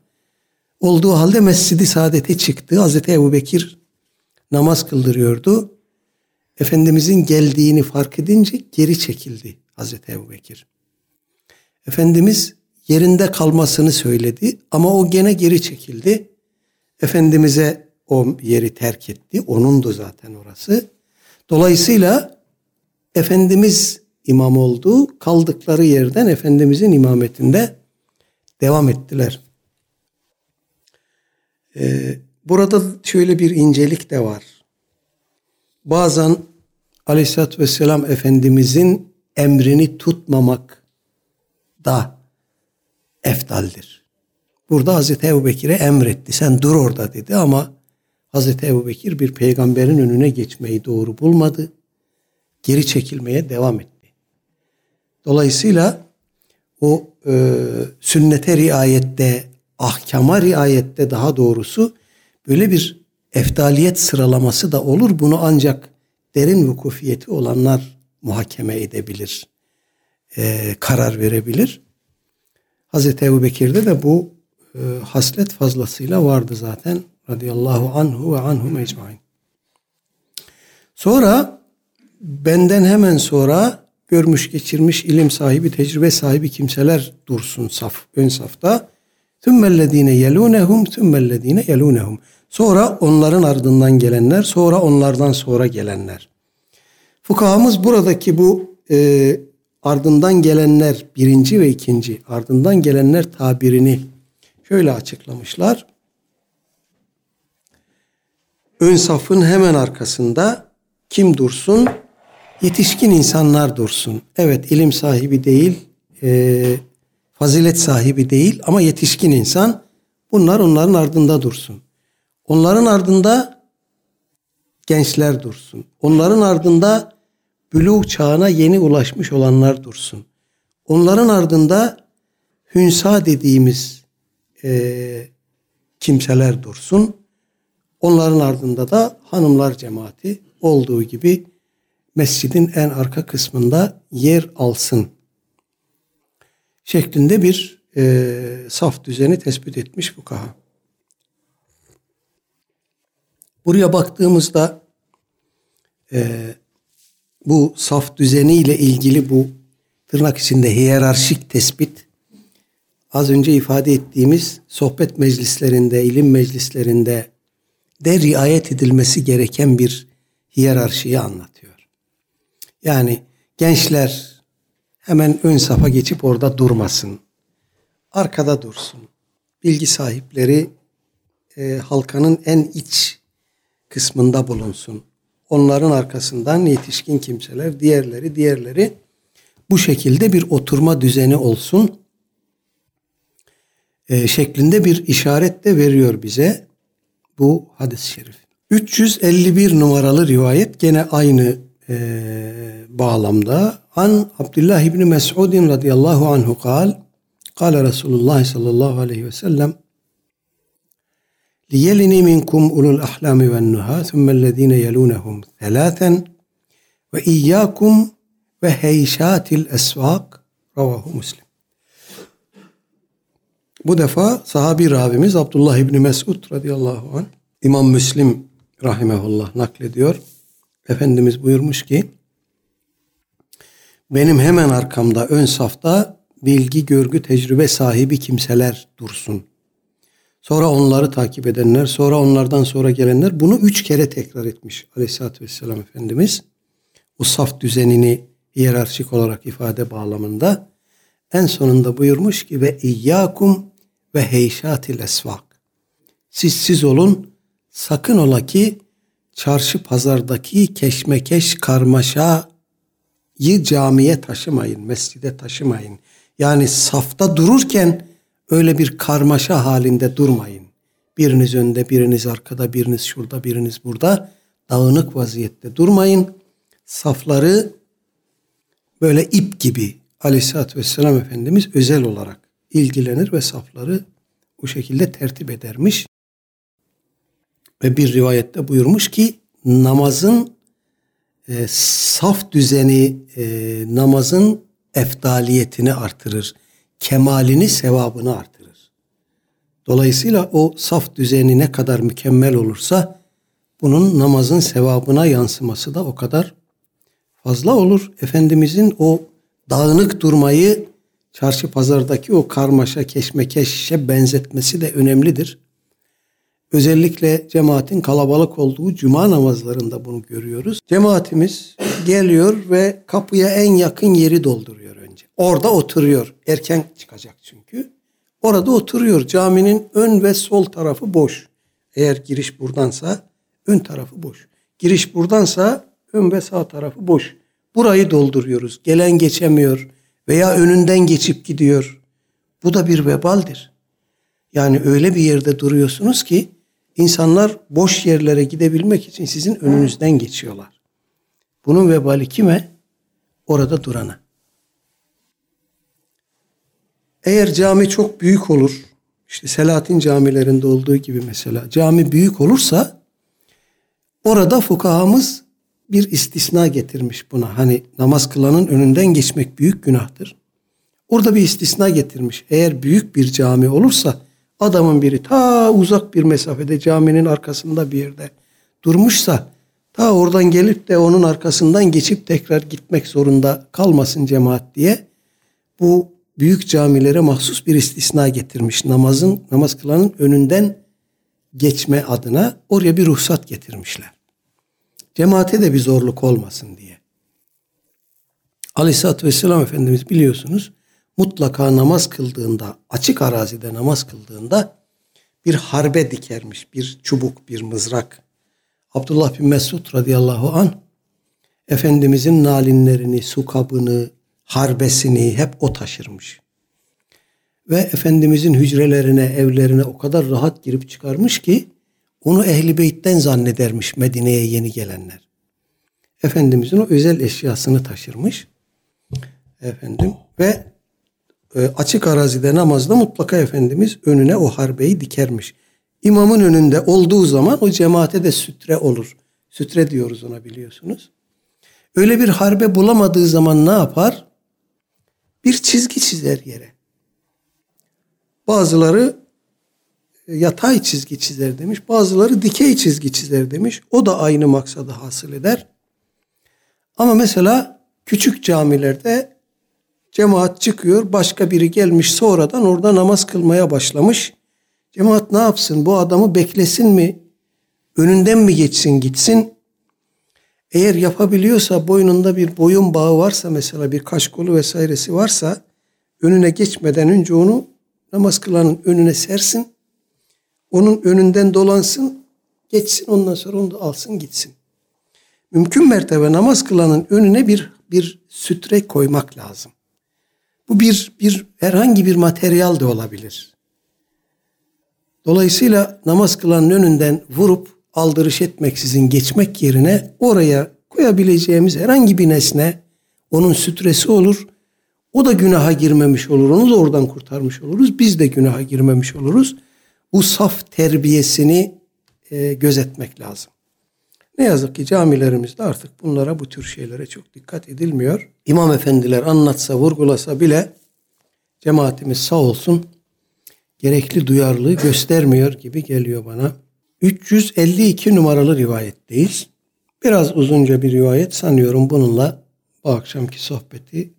olduğu halde Mescid-i Saadet'e çıktı. Hazreti Ebu Bekir namaz kıldırıyordu. Efendimizin geldiğini fark edince geri çekildi Hazreti Ebu Bekir. Efendimiz yerinde kalmasını söyledi ama o gene geri çekildi. Efendimiz'e o yeri terk etti. Onundu zaten orası. Dolayısıyla Efendimiz imam oldu. Kaldıkları yerden Efendimizin imametinde devam ettiler. Ee, burada şöyle bir incelik de var. Bazen Aleyhisselatü Vesselam Efendimizin emrini tutmamak da eftaldir. Burada Hazreti Ebu Bekir'e emretti. Sen dur orada dedi ama Hazreti Ebu Bekir bir peygamberin önüne geçmeyi doğru bulmadı. Geri çekilmeye devam etti. Dolayısıyla o e, sünnete riayette, ahkama riayette daha doğrusu böyle bir eftaliyet sıralaması da olur. Bunu ancak derin vukufiyeti olanlar muhakeme edebilir, e, karar verebilir. Hazreti Ebu Bekir'de de bu e, haslet fazlasıyla vardı zaten. Radıyallahu anhu ve anhum ecmain. Sonra benden hemen sonra görmüş geçirmiş ilim sahibi, tecrübe sahibi kimseler dursun saf, ön safta. Tümmellezine yelunehum, tümmellezine yelunehum. Sonra onların ardından gelenler, sonra onlardan sonra gelenler. Fukahamız buradaki bu e, ardından gelenler birinci ve ikinci, ardından gelenler tabirini şöyle açıklamışlar. Ön safın hemen arkasında kim dursun? Yetişkin insanlar dursun. Evet ilim sahibi değil, e, fazilet sahibi değil ama yetişkin insan. Bunlar onların ardında dursun. Onların ardında gençler dursun. Onların ardında bülû çağına yeni ulaşmış olanlar dursun. Onların ardında hünsa dediğimiz e, kimseler dursun. Onların ardında da hanımlar cemaati olduğu gibi mescidin en arka kısmında yer alsın şeklinde bir e, saf düzeni tespit etmiş bu kaha. Buraya baktığımızda e, bu saf düzeniyle ilgili bu tırnak içinde hiyerarşik tespit az önce ifade ettiğimiz sohbet meclislerinde, ilim meclislerinde de riayet edilmesi gereken bir hiyerarşiyi anlatıyor. Yani gençler hemen ön safa geçip orada durmasın. Arkada dursun. Bilgi sahipleri e, halkanın en iç kısmında bulunsun. Onların arkasından yetişkin kimseler, diğerleri, diğerleri bu şekilde bir oturma düzeni olsun e, şeklinde bir işaret de veriyor bize bu hadis-i şerif. 351 numaralı rivayet gene aynı e, bağlamda. An Abdullah İbni Mes'udin radıyallahu anhu kal, Kale Resulullah sallallahu aleyhi ve sellem ليلني منكم أولو الأحلام والنهى ثم الذين يلونهم ثلاثا وإياكم وهيشات الأسواق رواه مسلم Bu defa sahabi ravimiz Abdullah İbni Mesud radıyallahu anh İmam Müslim rahimehullah naklediyor. Efendimiz buyurmuş ki benim hemen arkamda ön safta bilgi, görgü, tecrübe sahibi kimseler dursun. Sonra onları takip edenler, sonra onlardan sonra gelenler bunu üç kere tekrar etmiş Aleyhisselatü Vesselam Efendimiz. O saf düzenini hiyerarşik olarak ifade bağlamında en sonunda buyurmuş ki ve iyyakum ve heyşatil esvak. Siz siz olun sakın ola ki çarşı pazardaki keşmekeş karmaşayı camiye taşımayın, mescide taşımayın. Yani safta dururken öyle bir karmaşa halinde durmayın. Biriniz önde, biriniz arkada, biriniz şurada, biriniz burada. Dağınık vaziyette durmayın. Safları böyle ip gibi Aleyhisselatü Vesselam Efendimiz özel olarak ilgilenir ve safları bu şekilde tertip edermiş. Ve bir rivayette buyurmuş ki namazın e, saf düzeni e, namazın efdaliyetini artırır. Kemalini, sevabını artırır. Dolayısıyla o saf düzeni ne kadar mükemmel olursa bunun namazın sevabına yansıması da o kadar fazla olur. Efendimizin o dağınık durmayı çarşı pazardaki o karmaşa keşmekeşe benzetmesi de önemlidir. Özellikle cemaatin kalabalık olduğu cuma namazlarında bunu görüyoruz. Cemaatimiz geliyor ve kapıya en yakın yeri dolduruyor önce. Orada oturuyor. Erken çıkacak çünkü. Orada oturuyor. Caminin ön ve sol tarafı boş. Eğer giriş buradansa ön tarafı boş. Giriş buradansa ön ve sağ tarafı boş. Burayı dolduruyoruz. Gelen geçemiyor veya önünden geçip gidiyor. Bu da bir vebaldir. Yani öyle bir yerde duruyorsunuz ki insanlar boş yerlere gidebilmek için sizin önünüzden geçiyorlar. Bunun vebali kime? Orada durana. Eğer cami çok büyük olur, işte Selahattin camilerinde olduğu gibi mesela cami büyük olursa orada fukahamız bir istisna getirmiş buna. Hani namaz kılanın önünden geçmek büyük günahtır. Orada bir istisna getirmiş. Eğer büyük bir cami olursa adamın biri ta uzak bir mesafede caminin arkasında bir yerde durmuşsa ta oradan gelip de onun arkasından geçip tekrar gitmek zorunda kalmasın cemaat diye bu büyük camilere mahsus bir istisna getirmiş. Namazın namaz kılanın önünden geçme adına oraya bir ruhsat getirmişler. Cemaate de bir zorluk olmasın diye. Aleyhisselatü Vesselam Efendimiz biliyorsunuz mutlaka namaz kıldığında, açık arazide namaz kıldığında bir harbe dikermiş. Bir çubuk, bir mızrak. Abdullah bin Mesud radıyallahu an Efendimizin nalinlerini, su kabını, harbesini hep o taşırmış. Ve Efendimizin hücrelerine, evlerine o kadar rahat girip çıkarmış ki onu ehli beytten zannedermiş Medine'ye yeni gelenler. Efendimizin o özel eşyasını taşırmış. Efendim ve e, açık arazide namazda mutlaka Efendimiz önüne o harbeyi dikermiş. İmamın önünde olduğu zaman o cemaate de sütre olur. Sütre diyoruz ona biliyorsunuz. Öyle bir harbe bulamadığı zaman ne yapar? Bir çizgi çizer yere. Bazıları yatay çizgi çizer demiş. Bazıları dikey çizgi çizer demiş. O da aynı maksadı hasıl eder. Ama mesela küçük camilerde cemaat çıkıyor. Başka biri gelmiş sonradan orada namaz kılmaya başlamış. Cemaat ne yapsın? Bu adamı beklesin mi? Önünden mi geçsin gitsin? Eğer yapabiliyorsa boynunda bir boyun bağı varsa mesela bir kaş kolu vesairesi varsa önüne geçmeden önce onu namaz kılanın önüne sersin. Onun önünden dolansın, geçsin ondan sonra onu da alsın gitsin. Mümkün mertebe namaz kılanın önüne bir bir sütre koymak lazım. Bu bir bir herhangi bir materyal de olabilir. Dolayısıyla namaz kılanın önünden vurup aldırış etmeksizin geçmek yerine oraya koyabileceğimiz herhangi bir nesne onun sütresi olur. O da günaha girmemiş olur. Onu da oradan kurtarmış oluruz. Biz de günaha girmemiş oluruz bu saf terbiyesini e, gözetmek lazım. Ne yazık ki camilerimizde artık bunlara bu tür şeylere çok dikkat edilmiyor. İmam efendiler anlatsa vurgulasa bile cemaatimiz sağ olsun gerekli duyarlılığı göstermiyor gibi geliyor bana. 352 numaralı rivayetteyiz. Biraz uzunca bir rivayet sanıyorum bununla bu akşamki sohbeti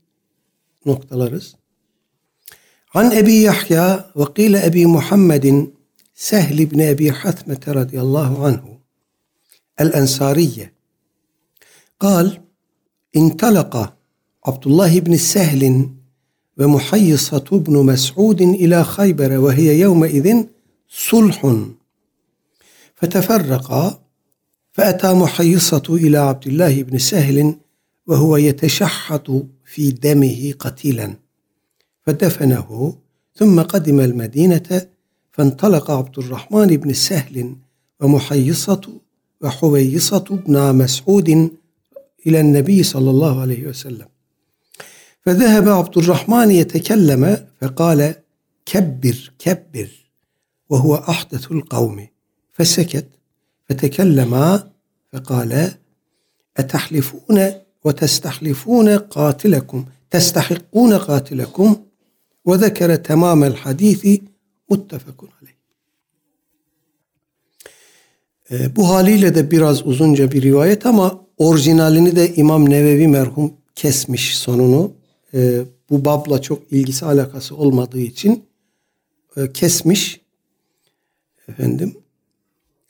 noktalarız. An Ebi Yahya ve kıyla Ebi Muhammedin Sehl ibn Ebi Hatmete radıyallahu anhu el-Ensariye قال انطلق عبد الله بن سهل ومحيصة بن مسعود إلى خيبر وهي يومئذ صلح فتفرقا فأتى محيصة إلى عبد الله بن سهل وهو يتشحط في دمه قتيلا فدفنه ثم قدم المدينة فانطلق عبد الرحمن بن سهل ومحيصة وحويصة بن مسعود إلى النبي صلى الله عليه وسلم. فذهب عبد الرحمن يتكلم فقال كبر كبر وهو أحدث القوم. Feseket fetekellema fekale etahlifune ve testahlifune katilekum testahikkune katilekum ve zekere temamel hadithi muttefekun aleyh. Ee, bu haliyle de biraz uzunca bir rivayet ama orijinalini de İmam Nevevi merhum kesmiş sonunu. E, bu babla çok ilgisi alakası olmadığı için e, kesmiş. Efendim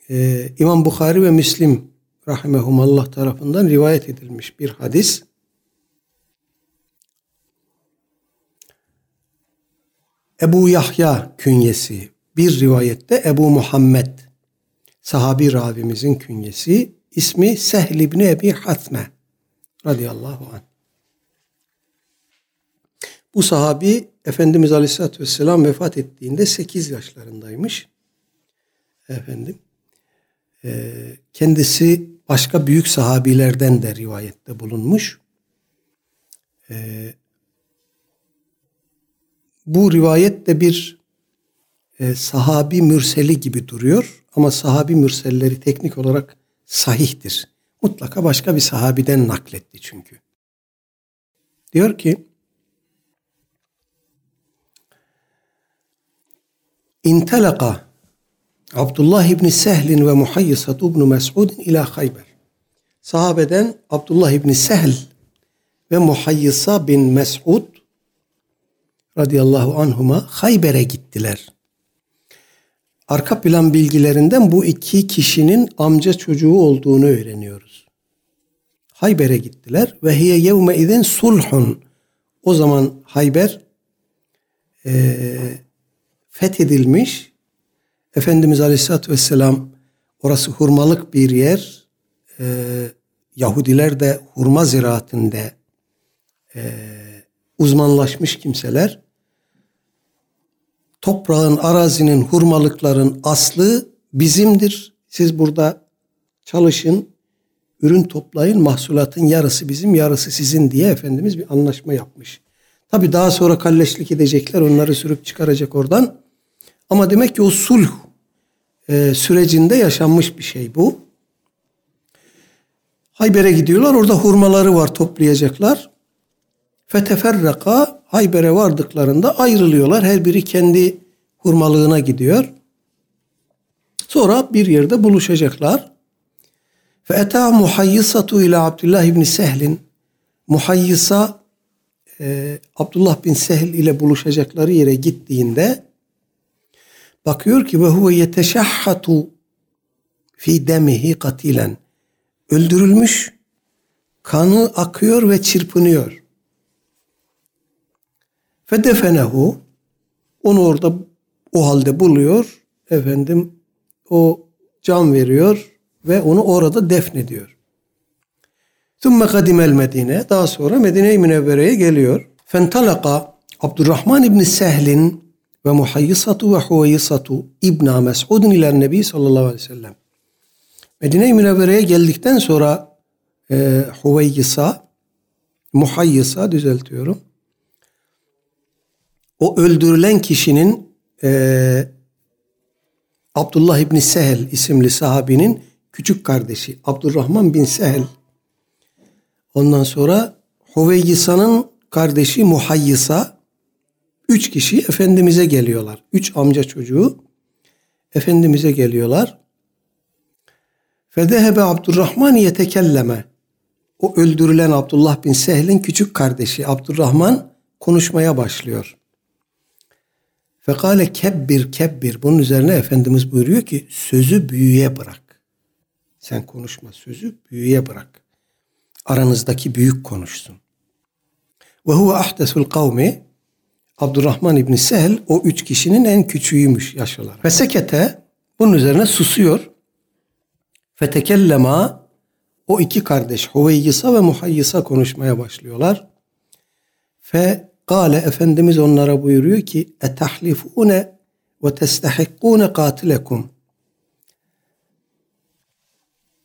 e, İmam Bukhari ve Müslim rahimehumallah tarafından rivayet edilmiş bir hadis. Ebu Yahya künyesi bir rivayette Ebu Muhammed sahabi ravimizin künyesi ismi Sehl ibn Ebi Hatme radıyallahu anh. Bu sahabi Efendimiz Aleyhisselatü Vesselam vefat ettiğinde 8 yaşlarındaymış. Efendim. E, kendisi başka büyük sahabilerden de rivayette bulunmuş. E, bu rivayet de bir e, sahabi mürseli gibi duruyor. Ama sahabi mürselleri teknik olarak sahihtir. Mutlaka başka bir sahabiden nakletti çünkü. Diyor ki İntelaka Abdullah İbni Sehlin ve Muhayyisat İbni Mes'udin ila Hayber. Sahabeden Abdullah İbni Sehl ve Muhayyisa bin Mes'ud radıyallahu anhuma Hayber'e gittiler. Arka plan bilgilerinden bu iki kişinin amca çocuğu olduğunu öğreniyoruz. Hayber'e gittiler ve hiye yevme izen sulhun. O zaman Hayber e, fethedilmiş. Efendimiz Aleyhisselatü Vesselam orası hurmalık bir yer. E, Yahudiler de hurma ziraatinde e, uzmanlaşmış kimseler toprağın, arazinin, hurmalıkların aslı bizimdir. Siz burada çalışın, ürün toplayın, mahsulatın yarısı bizim, yarısı sizin diye Efendimiz bir anlaşma yapmış. Tabi daha sonra kalleşlik edecekler, onları sürüp çıkaracak oradan. Ama demek ki o sulh e, sürecinde yaşanmış bir şey bu. Hayber'e gidiyorlar, orada hurmaları var toplayacaklar. Feteferraka Hayber'e vardıklarında ayrılıyorlar. Her biri kendi hurmalığına gidiyor. Sonra bir yerde buluşacaklar. Fe eta muhayyisatu ile Abdullah ibn Sehl'in muhayyisa e, Abdullah bin Sehl ile buluşacakları yere gittiğinde bakıyor ki ve huve yeteşahhatu fi demihi katilen öldürülmüş kanı akıyor ve çırpınıyor. Fedefenehu onu orada o halde buluyor. Efendim o can veriyor ve onu orada defnediyor. Thumma kadimel Medine. Daha sonra Medine-i Münevvere'ye geliyor. Fentalaka Abdurrahman İbni Sehlin ve Muhayyisatu ve Huvayisatu İbna Mes'udun ile Nebi sallallahu aleyhi ve sellem. Medine-i Münevvere'ye geldikten sonra e, Huvayisa, Muhayyisa düzeltiyorum o öldürülen kişinin e, Abdullah İbni Sehel isimli sahabinin küçük kardeşi Abdurrahman bin Sehel. Ondan sonra Huveyyisa'nın kardeşi Muhayyisa. Üç kişi Efendimiz'e geliyorlar. Üç amca çocuğu Efendimiz'e geliyorlar. Fedehebe Abdurrahman yetekelleme. O öldürülen Abdullah bin Sehl'in küçük kardeşi Abdurrahman konuşmaya başlıyor. Fekale kebbir kebbir. Bunun üzerine Efendimiz buyuruyor ki sözü büyüye bırak. Sen konuşma sözü büyüye bırak. Aranızdaki büyük konuşsun. Ve huve ahdesul kavmi Abdurrahman İbni Sehl o üç kişinin en küçüğüymüş yaş olarak. Ve sekete bunun üzerine susuyor. Fetekellema o iki kardeş Huveyyisa ve Muhayyisa konuşmaya başlıyorlar. Fe Kale Efendimiz onlara buyuruyor ki etahlifune ve testahikkune katilekum.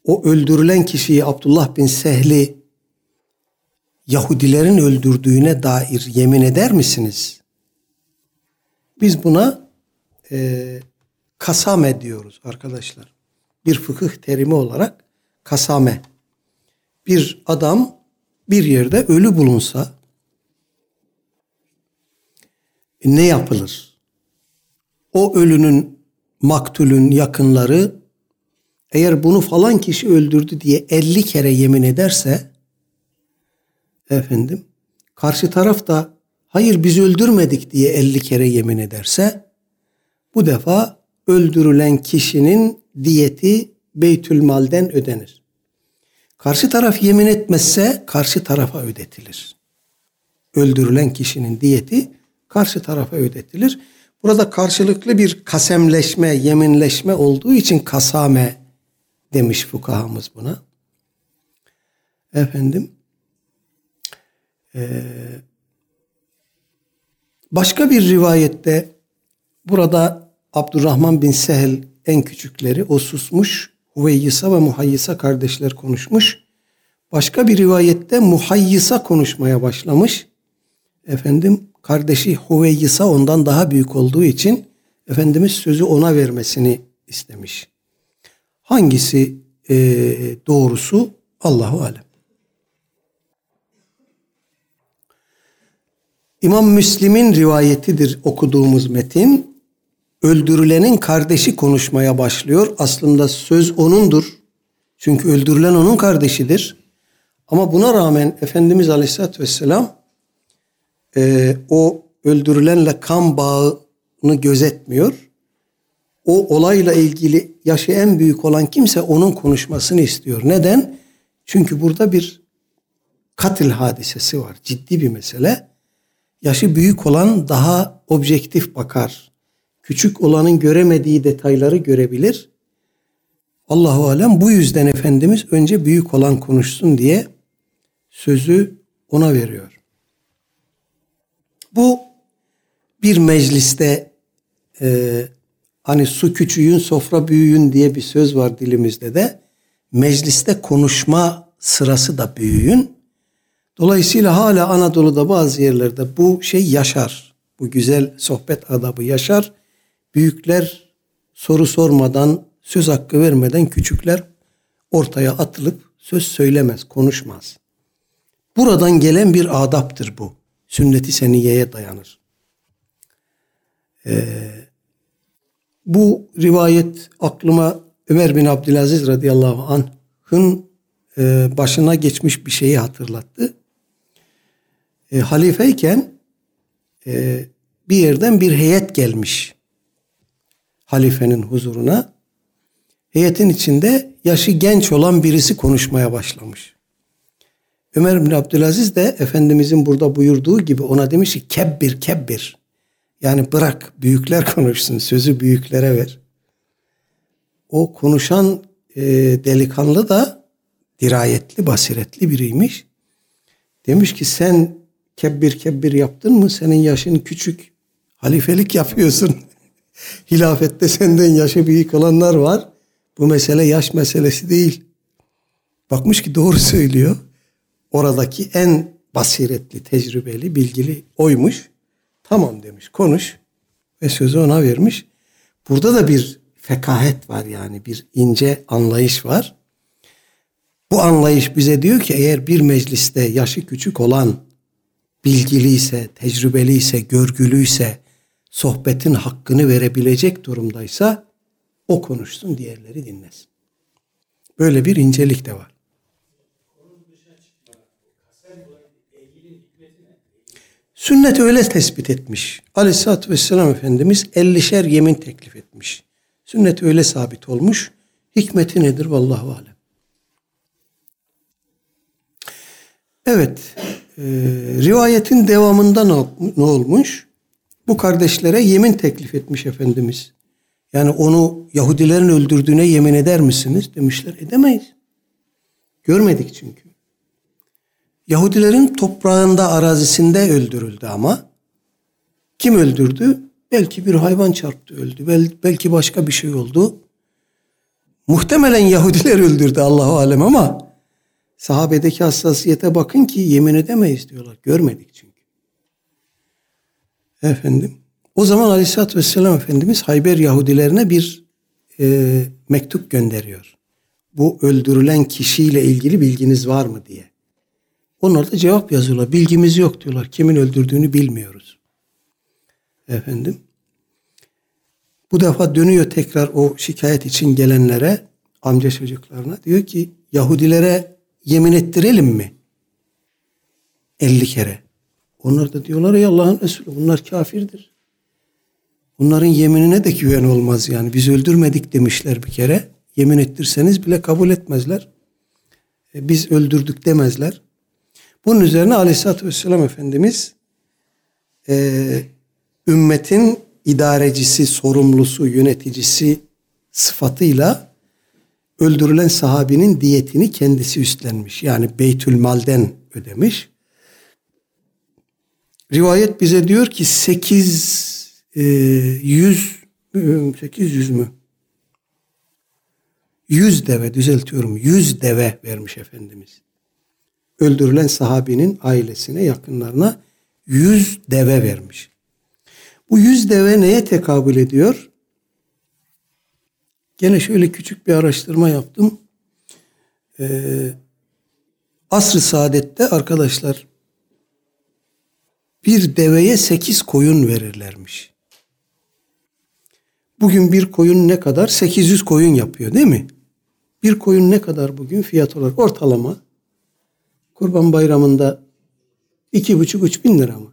O öldürülen kişiyi Abdullah bin Sehli Yahudilerin öldürdüğüne dair yemin eder misiniz? Biz buna e, kasame diyoruz arkadaşlar. Bir fıkıh terimi olarak kasame. Bir adam bir yerde ölü bulunsa ne yapılır? O ölünün maktulün yakınları eğer bunu falan kişi öldürdü diye 50 kere yemin ederse efendim karşı taraf da hayır biz öldürmedik diye 50 kere yemin ederse bu defa öldürülen kişinin diyeti Beytülmal'den ödenir. Karşı taraf yemin etmezse karşı tarafa ödetilir. Öldürülen kişinin diyeti karşı tarafa ödetilir. Burada karşılıklı bir kasemleşme, yeminleşme olduğu için kasame demiş fukahamız buna. Efendim ee, başka bir rivayette burada Abdurrahman bin Sehel en küçükleri o susmuş. Huveyyisa ve Muhayyisa kardeşler konuşmuş. Başka bir rivayette Muhayyisa konuşmaya başlamış. Efendim kardeşi Huveyyisa ondan daha büyük olduğu için Efendimiz sözü ona vermesini istemiş. Hangisi e, doğrusu Allahu alem. İmam Müslim'in rivayetidir okuduğumuz metin. Öldürülenin kardeşi konuşmaya başlıyor. Aslında söz onundur. Çünkü öldürülen onun kardeşidir. Ama buna rağmen Efendimiz Aleyhisselatü Vesselam e, o öldürülenle kan bağını gözetmiyor. O olayla ilgili yaşı en büyük olan kimse onun konuşmasını istiyor. Neden? Çünkü burada bir katil hadisesi var. Ciddi bir mesele. Yaşı büyük olan daha objektif bakar. Küçük olanın göremediği detayları görebilir. Allahu alem bu yüzden Efendimiz önce büyük olan konuşsun diye sözü ona veriyor. Bu bir mecliste e, hani su küçüğün sofra büyüğün diye bir söz var dilimizde de mecliste konuşma sırası da büyüğün. Dolayısıyla hala Anadolu'da bazı yerlerde bu şey yaşar. Bu güzel sohbet adabı yaşar. Büyükler soru sormadan, söz hakkı vermeden küçükler ortaya atılıp söz söylemez, konuşmaz. Buradan gelen bir adaptır bu sünnet-i seniyeye dayanır. Ee, bu rivayet aklıma Ömer bin Abdülaziz radıyallahu anh'ın e, başına geçmiş bir şeyi hatırlattı. E, halifeyken e, bir yerden bir heyet gelmiş halifenin huzuruna. Heyetin içinde yaşı genç olan birisi konuşmaya başlamış. Ömer bin Abdülaziz de Efendimizin burada buyurduğu gibi ona demiş ki kebbir kebbir. Yani bırak büyükler konuşsun sözü büyüklere ver. O konuşan e, delikanlı da dirayetli basiretli biriymiş. Demiş ki sen kebbir kebbir yaptın mı? Senin yaşın küçük. Halifelik yapıyorsun. Hilafette senden yaşı büyük olanlar var. Bu mesele yaş meselesi değil. Bakmış ki doğru söylüyor oradaki en basiretli, tecrübeli, bilgili oymuş. Tamam demiş, konuş ve sözü ona vermiş. Burada da bir fekahet var yani bir ince anlayış var. Bu anlayış bize diyor ki eğer bir mecliste yaşı küçük olan bilgiliyse, tecrübeliyse, görgülüyse, sohbetin hakkını verebilecek durumdaysa o konuşsun, diğerleri dinlesin. Böyle bir incelik de var. Sünnet öyle tespit etmiş. Aleyhisselatü Vesselam Efendimiz 50'şer yemin teklif etmiş. Sünnet öyle sabit olmuş. Hikmeti nedir? Vallahu alem. Evet. E, rivayetin devamında ne, ne olmuş? Bu kardeşlere yemin teklif etmiş Efendimiz. Yani onu Yahudilerin öldürdüğüne yemin eder misiniz? Demişler edemeyiz. Görmedik çünkü. Yahudilerin toprağında, arazisinde öldürüldü ama. Kim öldürdü? Belki bir hayvan çarptı öldü. Bel, belki başka bir şey oldu. Muhtemelen Yahudiler öldürdü Allahu alem ama sahabedeki hassasiyete bakın ki yemin edemeyiz diyorlar. Görmedik çünkü. Efendim. O zaman Aleyhisselatü Vesselam Efendimiz Hayber Yahudilerine bir e, mektup gönderiyor. Bu öldürülen kişiyle ilgili bilginiz var mı diye. Onlar da cevap yazıyorlar. Bilgimiz yok diyorlar. Kimin öldürdüğünü bilmiyoruz. Efendim. Bu defa dönüyor tekrar o şikayet için gelenlere, amca çocuklarına. Diyor ki Yahudilere yemin ettirelim mi? 50 kere. Onlar da diyorlar ey Allah'ın Resulü bunlar kafirdir. Bunların yeminine de güven olmaz yani. Biz öldürmedik demişler bir kere. Yemin ettirseniz bile kabul etmezler. E, biz öldürdük demezler. Bunun üzerine Aleyhisselatü Vesselam Efendimiz e, ümmetin idarecisi, sorumlusu, yöneticisi sıfatıyla öldürülen sahabinin diyetini kendisi üstlenmiş. Yani Beytül Mal'den ödemiş. Rivayet bize diyor ki 8 e, 100 800 mü? 100 deve düzeltiyorum. 100 deve vermiş Efendimiz. Öldürülen sahabinin ailesine, yakınlarına 100 deve vermiş. Bu 100 deve neye tekabül ediyor? Gene şöyle küçük bir araştırma yaptım. Ee, Asr-ı Saadet'te arkadaşlar bir deveye sekiz koyun verirlermiş. Bugün bir koyun ne kadar? 800 koyun yapıyor değil mi? Bir koyun ne kadar bugün fiyat olarak ortalama? Kurban bayramında iki buçuk üç bin lira mı?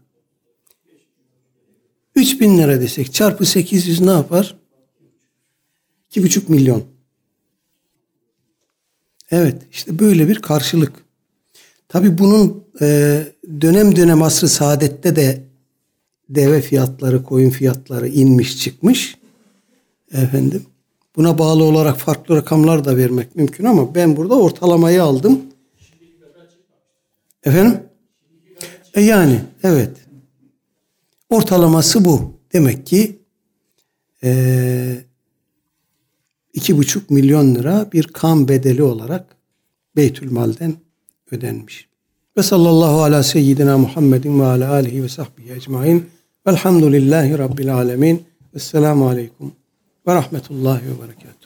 Üç bin lira desek çarpı 800 ne yapar? 2,5 milyon. Evet işte böyle bir karşılık. Tabi bunun e, dönem dönem asrı saadette de deve fiyatları, koyun fiyatları inmiş çıkmış. Efendim buna bağlı olarak farklı rakamlar da vermek mümkün ama ben burada ortalamayı aldım. Efendim? E yani evet. Ortalaması bu. Demek ki eee 2,5 milyon lira bir kan bedeli olarak Beytülmal'den ödenmiş. Ve sallallahu ala seyyidina Muhammedin ve ala alihi ve sahbihi ecmain. Velhamdülillahi Rabbil alemin. Esselamu aleyküm ve rahmetullahi ve berekatuhu.